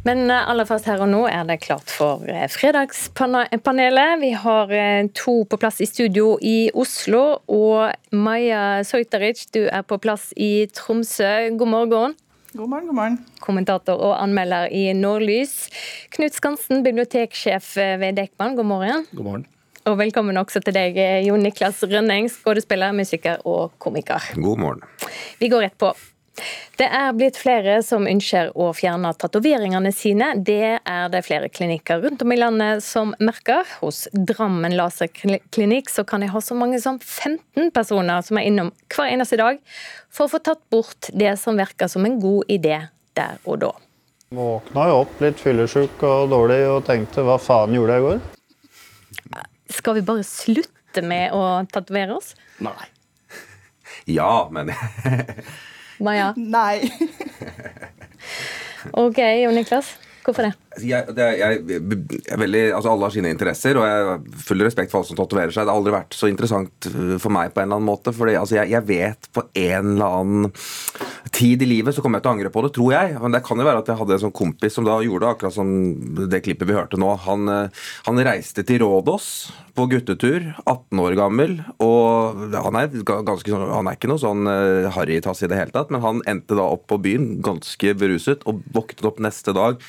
Men eh, aller først her og nå er det klart for eh, Fredagspanelet. Vi har eh, to på plass i studio i Oslo, og Maja Sojtaric, du er på plass i Tromsø. God morgen. God morgen, god morgen. Kommentator og anmelder i Nordlys. Knut Skansen, biblioteksjef ved Dekman, god morgen. God morgen. Og velkommen også til deg, Jon Niklas Rønning, skuespiller, musiker og komiker. God morgen. Vi går rett på. Det er blitt flere som ønsker å fjerne tatoveringene sine. Det er det flere klinikker rundt om i landet som merker. Hos Drammen laserklinikk så kan de ha så mange som 15 personer som er innom hver eneste dag for å få tatt bort det som virker som en god idé der og da. Våkna jo opp litt fyllesyk og dårlig og tenkte hva faen gjorde jeg i går? Skal vi bare slutte med å tatovere oss? Nei. Ja, men Maja? Nei. OK, Jon Niklas. Hvorfor det? Jeg, det, jeg, jeg veldig, altså Alle har sine interesser, og jeg har full respekt for alle som tatoverer seg. Det har aldri vært så interessant uh, for meg på en eller annen måte. For altså, jeg, jeg, vet på en eller annen tid i livet så kommer jeg til å angre på det, tror jeg. Men det kan jo være at jeg hadde en sånn kompis som da gjorde det, akkurat som det klippet vi hørte nå. Han, uh, han reiste til Rådås på guttetur, 18 år gammel. og Han er, ganske, sånn, han er ikke noe sånn uh, harrytass i det hele tatt, men han endte da opp på byen ganske beruset og våknet opp neste dag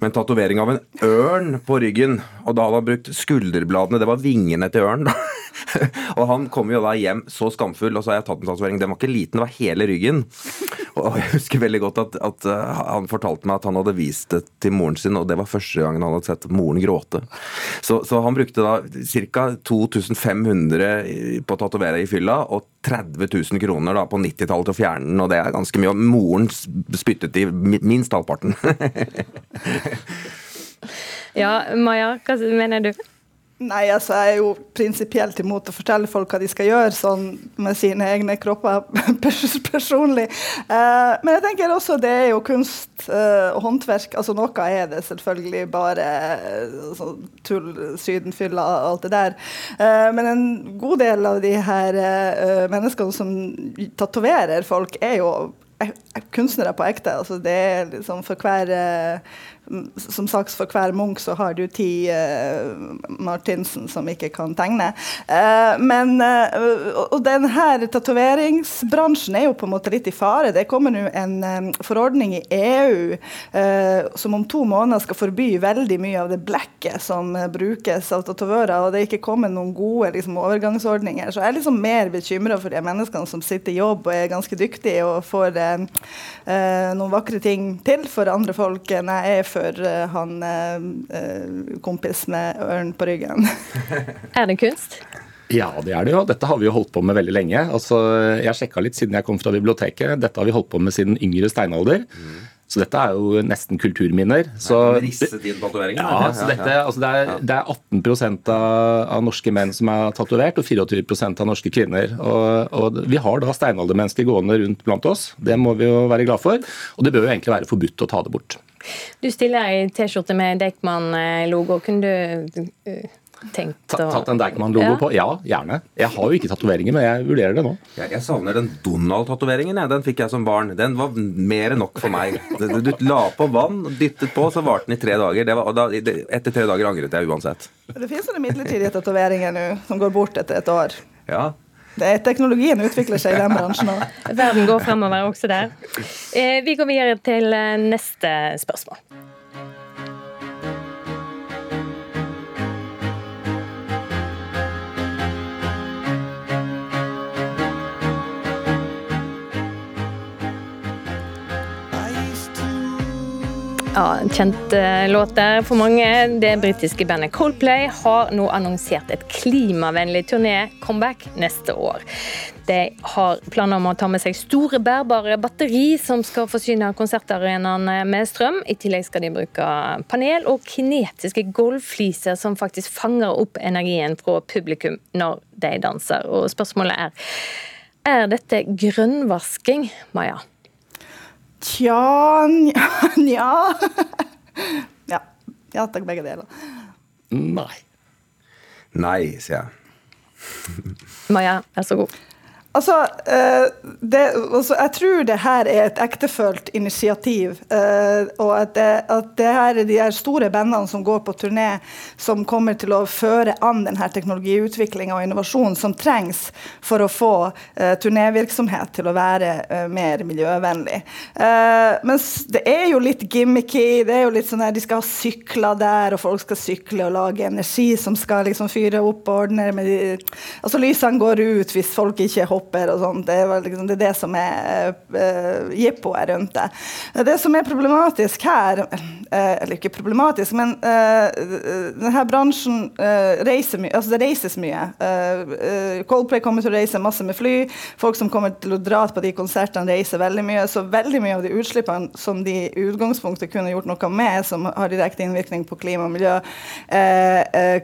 med tatovering av en ørn på ryggen. Og da hadde han brukt skulderbladene, det var vingene til ørnen. da. og han kom jo da hjem så skamfull, og så har jeg tatt en tatovering. Den var ikke liten, det var hele ryggen. Og jeg husker veldig godt at, at uh, han fortalte meg at han hadde vist det til moren sin, og det var første gangen han hadde sett moren gråte. Så, så han brukte da ca. 2500 på å tatovere i fylla, og 30 000 kroner da på 90-tallet til å fjerne den, og det er ganske mye. Og moren spyttet i minst halvparten. ja, Maja, hva mener du? Nei, altså jeg er jo prinsipielt imot å fortelle folk hva de skal gjøre sånn med sine egne kropper personlig. Eh, men jeg tenker også det er jo kunst uh, og håndverk. altså Noe er det selvfølgelig bare sånn tull, sydenfylla og alt det der. men en god del av de her menneskene som tatoverer folk, er jo kunstnere på ekte. altså Det er liksom for hver som sagt, for hver Munch så har du ti uh, Martinsen som ikke kan tegne. Uh, men uh, Og denne tatoveringsbransjen er jo på en måte litt i fare. Det kommer nå en um, forordning i EU som om to måneder skal forby veldig mye av det blekket som brukes av tatovører, og det er ikke kommet noen gode liksom, overgangsordninger. Så jeg er liksom mer bekymra for de menneskene som sitter i jobb og er ganske dyktige og får noen vakre ting til for andre folk enn jeg er for for eh, han eh, eh, kompis med ørn på ryggen. er det kunst? Ja, det er det jo. Dette har vi jo holdt på med veldig lenge. Altså, jeg sjekka litt siden jeg kom fra biblioteket. Dette har vi holdt på med siden yngre steinalder. Mm. Så dette er jo nesten kulturminner. Så? Ja, så dette, altså det, er, det er 18 av, av, norske menn som er tatovert, og 24 av norske kvinner. Og, og Vi har da steinaldermennesker gående rundt blant oss. Det må vi jo være glad for. Og det bør jo egentlig være forbudt å ta det bort. Du stiller i T-skjorte med Deichman-logo. Kunne du uh, tenkt å Tatt en Deichman-logo ja. på? Ja, gjerne. Jeg har jo ikke tatoveringer, men jeg vurderer det nå. Jeg, jeg savner den Donald-tatoveringen. Den fikk jeg som barn. Den var mer enn nok for meg. Du la på vann, dyttet på, så varte den i tre dager. Var, da, etter tre dager angret jeg uansett. Det finnes sånne midlertidige tatoveringer nå som går bort etter et år. Ja, teknologien utvikler seg i den bransjen òg. Verden går fremover også der. Eh, vi går videre til eh, neste spørsmål. Ja, Kjent uh, låt der for mange. Det britiske bandet Coldplay har nå annonsert et klimavennlig turné-comeback neste år. De har planer om å ta med seg store bærbare batteri som skal forsyne konsertarenaene med strøm. I tillegg skal de bruke panel og kinetiske golffliser som faktisk fanger opp energien fra publikum når de danser. Og spørsmålet er er dette grønnvasking, Maja? Tja Nja ja. ja takk, begge deler. Nei. Nei, sier jeg. Maja, vær så god. Altså, eh, det, altså, Jeg tror det her er et ektefølt initiativ. Eh, og at det, at det her er de her store bandene som går på turné, som kommer til å føre an denne teknologiutviklinga og innovasjonen som trengs for å få uh, turnévirksomhet til å være mer miljøvennlig. Mens det er jo litt gimmicky. det er jo litt sånn her, De skal ha sykler der, og folk skal sykle og lage energi som skal liksom fyre opp og ordne med de, altså Lysene går ut hvis folk ikke hopper hopper og sånt. Det, liksom, det, er det som er uh, jippoet rundt det. Det som er problematisk her, uh, eller ikke problematisk, men uh, denne bransjen uh, reiser mye. Altså det reises mye. Coldplay kommer til å reise masse med fly. Folk som kommer til å dra på de konsertene, reiser veldig mye. Så veldig mye av de utslippene som de i utgangspunktet kunne gjort noe med, som har direkte innvirkning på klima og miljø,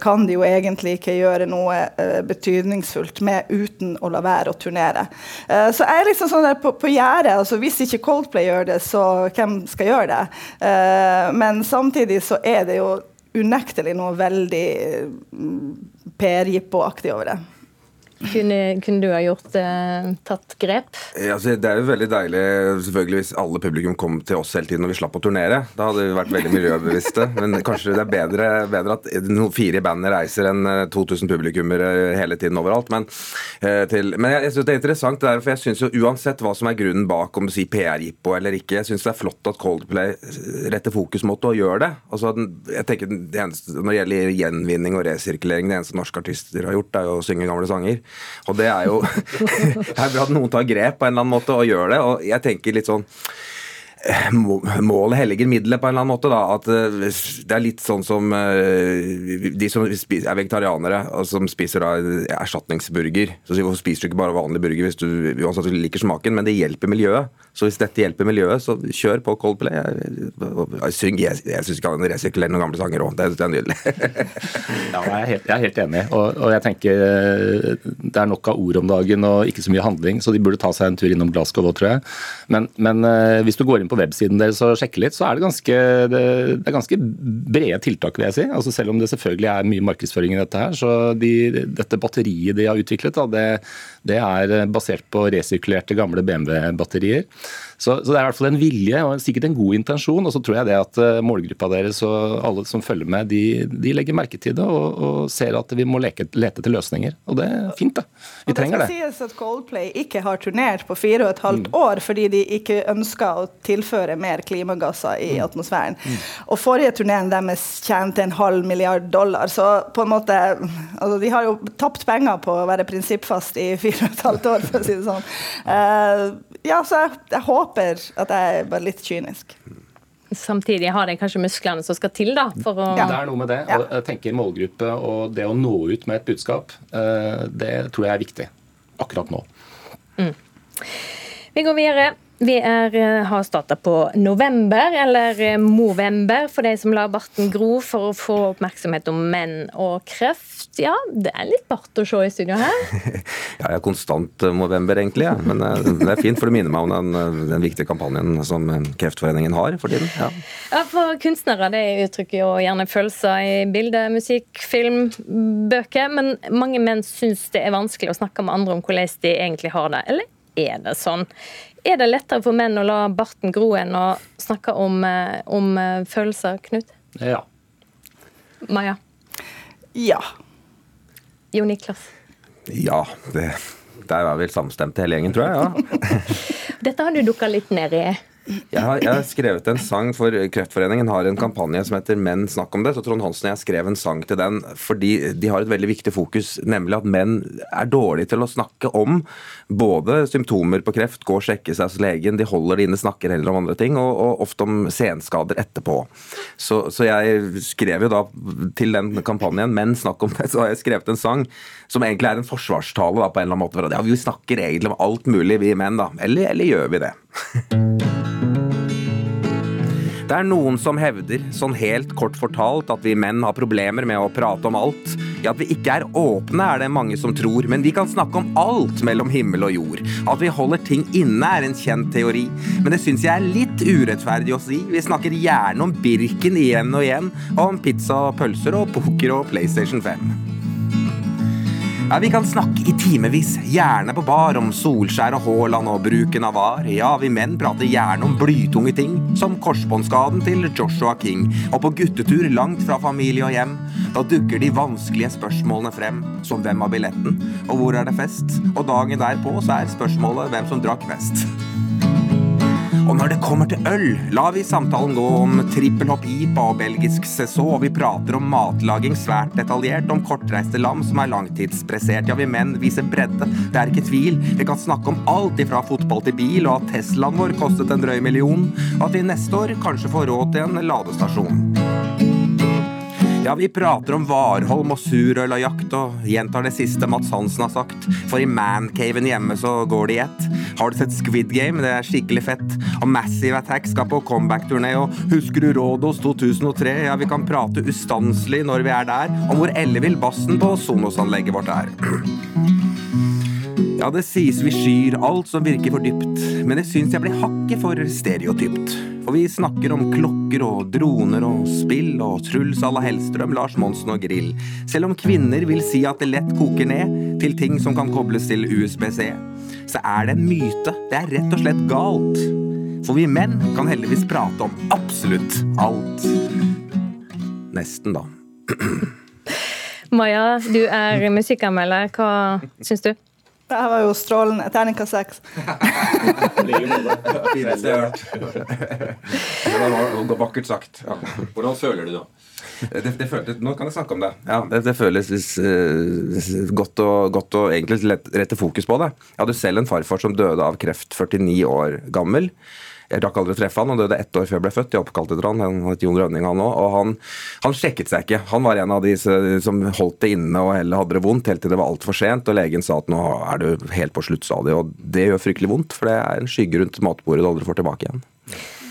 kan de jo egentlig ikke gjøre noe betydningsfullt med uten å la være å turnere. Uh, så jeg er liksom sånn der på, på gjerdet. Altså, hvis ikke Coldplay gjør det, så hvem skal gjøre det? Uh, men samtidig så er det jo unektelig noe veldig mm, PR-jippo-aktig over det. Kunne, kunne, du ha gjort eh, tatt grep? Ja, altså, det er jo veldig deilig selvfølgelig hvis alle publikum kom til oss hele tiden når vi slapp å turnere. Da hadde vi vært veldig miljøbevisste. Men kanskje det er bedre, bedre at fire i bandet reiser enn 2000 eh, publikummere hele tiden overalt. Men, eh, til, men jeg, jeg synes det er interessant, det der, for jeg syns jo uansett hva som er grunnen bak om du sier PR-jippo eller ikke, jeg syns det er flott at Coldplay retter fokus mot å gjøre det. Altså, jeg tenker det eneste, Når det gjelder gjenvinning og resirkulering, det eneste norske artister har gjort, er jo å synge gamle sanger. Og det er jo Det er bra at noen tar grep på en eller annen måte og gjør det. Og jeg tenker litt sånn Målet helliger middelet på en eller annen måte. da, at eh, Det er litt sånn som eh, de som er vegetarianere og som spiser da erstatningsburger. Så Hvorfor spiser du ikke bare vanlig burger hvis du uansett liker smaken? Men det hjelper miljøet. Så hvis dette hjelper miljøet, så kjør på Coldplay. Jeg, syng, jeg, jeg syns ikke han resirkulerer noen gamle sanger òg. Det, det, er nydelig. ja, jeg er, helt, jeg er helt enig. Og, og, jeg tenker eh, det er nok av ord om dagen og ikke så mye handling, så de burde ta seg en tur innom Glasgow òg, tror jeg. Men, men, hvis du går inn på websiden deres og sjekker litt, så er det ganske, det, det er ganske brede tiltak, vil jeg si. Altså Selv om det selvfølgelig er mye markedsføring i dette her, så de, dette batteriet de har utviklet, da, det, det er basert på resirkulerte gamle BMW-batterier. Så, så, det er i hvert fall en vilje og sikkert en god intensjon. Og så tror jeg det at eh, målgruppa deres og alle som følger med, de, de legger merke til det og, og, ser at vi må leke, lete til løsninger. Og det er fint, det. Vi trenger det. Det skal sies at Coldplay ikke har turnert på fire og et halvt mm. år fordi de ikke ønska å tilføre mer klimagasser i mm. atmosfæren. Mm. Og forrige turneen deres tjente en halv milliard dollar, så på en måte altså De har jo tapt penger på å være prinsippfast i fire og et halvt år, for å si det sånn. Uh, ja, så jeg, jeg håper håper at jeg er bare litt kynisk. Samtidig har de kanskje musklene som skal til, da. For å ja. Det er noe med det. Og jeg tenker målgruppe og det å nå ut med et budskap, uh, det tror jeg er viktig akkurat nå. Mm. Vi går videre. Vi er, eh, har starta på november, eller eh, Movember, for de som lar barten gro for å få oppmerksomhet om menn og kreft. Ja, det er litt bart å se i studio her. ja, jeg er konstant eh, Movember, egentlig. Ja. Men det er fint, for det minner meg om den, den viktige kampanjen som Kreftforeningen har for tiden. Ja, ja for kunstnere det uttrykker jo gjerne følelser i bilde, musikk, film, bøker. Men mange menn syns det er vanskelig å snakke med andre om hvordan de egentlig har det. Eller er det sånn? Er det lettere for menn å la barten gro enn å snakke om, eh, om eh, følelser, Knut? Ja. Maja? Ja. Jo Niklas? Ja. Det, der er vel samstemte hele gjengen, tror jeg. ja. Dette har du dukka litt ned i. Jeg har, jeg har, skrevet en sang for Kreftforeningen har en kampanje som heter Menn snakk om det. Så Trond Hansen og jeg skrev en sang til den fordi de har et veldig viktig fokus, nemlig at menn er dårlige til å snakke om både symptomer på kreft, gå og sjekke seg hos legen, de holder det inne, snakker heller om andre ting, og, og ofte om senskader etterpå. Så, så, jeg skrev jo da til den kampanjen Menn snakk om det, så har jeg skrevet en sang som egentlig er en forsvarstale da, på en eller annen måte. Ja, vi snakker egentlig om alt mulig, vi menn, da. Eller, eller gjør vi det? Det er noen som hevder, sånn helt kort fortalt, at vi menn har problemer med å prate om alt. Ja, at vi ikke er åpne, er det mange som tror, men vi kan snakke om alt mellom himmel og jord. At vi holder ting inne, er en kjent teori, men det syns jeg er litt urettferdig å si. Vi snakker gjerne om Birken igjen og igjen, og om pizza og pølser og poker og PlayStation 5. Ja, Vi kan snakke i timevis, gjerne på bar, om Solskjær og Haaland og bruken av VAR. Ja, vi menn prater gjerne om blytunge ting, som korsbåndskaden til Joshua King. Og på guttetur langt fra familie og hjem, da dukker de vanskelige spørsmålene frem. Som hvem har billetten, og hvor er det fest? Og dagen derpå så er spørsmålet hvem som drakk mest. Og når det kommer til øl, lar vi samtalen gå om trippelhopp IPA og belgisk seså, og vi prater om matlaging svært detaljert, om kortreiste lam som er langtidspressert. Ja, vi menn viser bredde, det er ikke tvil. Vi kan snakke om alt ifra fotball til bil, og at Teslaen vår kostet en drøy million, og at vi neste år kanskje får råd til en ladestasjon. Ja, vi prater om Warholm og surøl og jakt, og gjentar det siste Mats Hansen har sagt. For i mancaven hjemme så går det i ett. Har du sett Squid Game? Det er skikkelig fett. Og Massive Attack skal på comeback-turné, og husker du Rådos 2003? Ja, vi kan prate ustanselig når vi er der, om hvor ellevill bassen på Sonos-anlegget vårt er. Ja, det sies vi skyr alt som virker for dypt, men det syns jeg blir hakket for stereotypt. For vi snakker om klokker og droner og spill og Truls à la Hellstrøm, Lars Monsen og grill. Selv om kvinner vil si at det lett koker ned til ting som kan kobles til USB-C, så er det en myte. Det er rett og slett galt. For vi menn kan heldigvis prate om absolutt alt. Nesten, da. Maja, du er musikkanmelder. Hva syns du? Det her var jo strålende. Terningkast seks. Det var vakkert sagt. Ja. Hvordan føler du det? Det, det føltes, nå kan jeg snakke om det. Ja, Det, det føles uh, godt, og, godt og egentlig lett, rette fokus på det. Jeg hadde selv en farfar som døde av kreft 49 år gammel. Jeg rakk aldri å treffe han, han døde ett år før jeg ble født. Jeg oppkalte etter han, han het Jon Rønning han også, og han, han, sjekket seg ikke. Han var en av de som holdt det inne og heller hadde det vondt helt til det var altfor sent. og Legen sa at nå er du helt på sluttstadiet. og Det gjør fryktelig vondt, for det er en skygge rundt matbordet du aldri får tilbake igjen.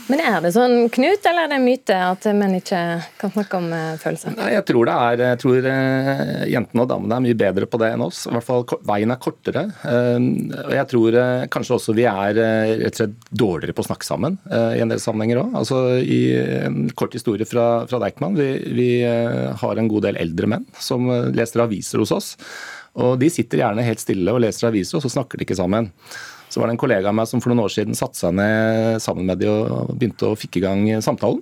Men er det sånn, Knut, eller er det en myte at menn ikke kan snakke om uh, følelser? Nei, jeg tror det er, jeg tror uh, jentene og damene er mye bedre på det enn oss. I hvert fall Veien er kortere. Uh, og jeg tror kanskje også vi er rett og slett dårligere på å snakke sammen i en del sammenhenger òg. Altså, I en kort historie fra, fra Deichman. Vi, vi har en god del eldre menn som leser aviser hos oss. Og De sitter gjerne helt stille og leser aviser, og så snakker de ikke sammen. Så var det en kollega av meg som for noen år siden satte seg ned sammen med de og begynte å fikk i gang samtalen.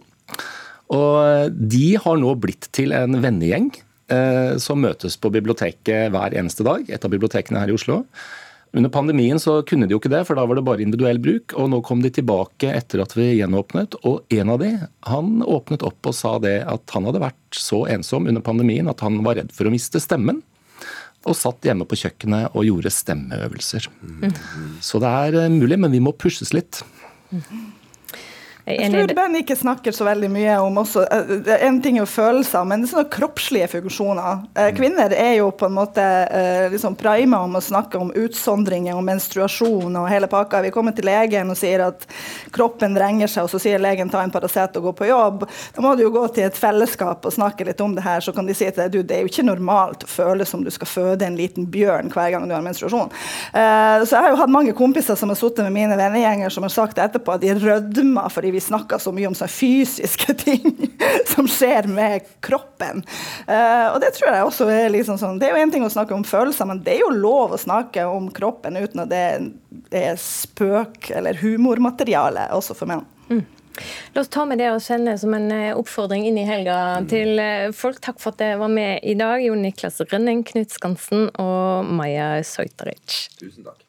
Og de har nå blitt til en vennegjeng eh, som møtes på biblioteket hver eneste dag. Et av bibliotekene her i Oslo. Under pandemien så kunne de jo ikke det, for da var det bare individuell bruk. og Nå kom de tilbake etter at vi gjenåpnet, og en av de han åpnet opp og sa det at han hadde vært så ensom under pandemien at han var redd for å miste stemmen og satt hjemme på kjøkkenet og gjorde stemmeøvelser. Mm. Så det er eh, mulig, men vi må pushes litt. Mm. Jeg tror den ikke snakker så veldig mye om også eh, En ting er jo følelser, men det er sånne kroppslige funksjoner. Eh, mm. Kvinner er jo på en måte eh, liksom prima om å snakke om utsondringer og menstruasjon og hele pakka. Vi kommer til legen og sier at kroppen vrenger seg, og så sier legen ta en Paracet og gå på jobb. Da må du jo gå til et fellesskap og snakke litt om det her, så kan de si til deg du, det er jo ikke normalt å føle som du skal føde en liten bjørn hver gang du har menstruasjon. Så jeg har jo hatt mange kompiser som har sittet med mine vennegjenger som har sagt etterpå at de rødmer fordi vi snakker så mye om sånne fysiske ting som skjer med kroppen. Uh, og det tror jeg også er liksom sånn Det er jo én ting å snakke om følelser, men det er jo lov å snakke om kroppen uten at det er spøk eller humormateriale også for menn. Mm. La oss ta med det og sende som en eh, oppfordring inn i helga til eh, folk. Takk for at dere var med i dag, Jon Niklas Rønning, Knut Skansen og Maja Soiteric. Tusen takk.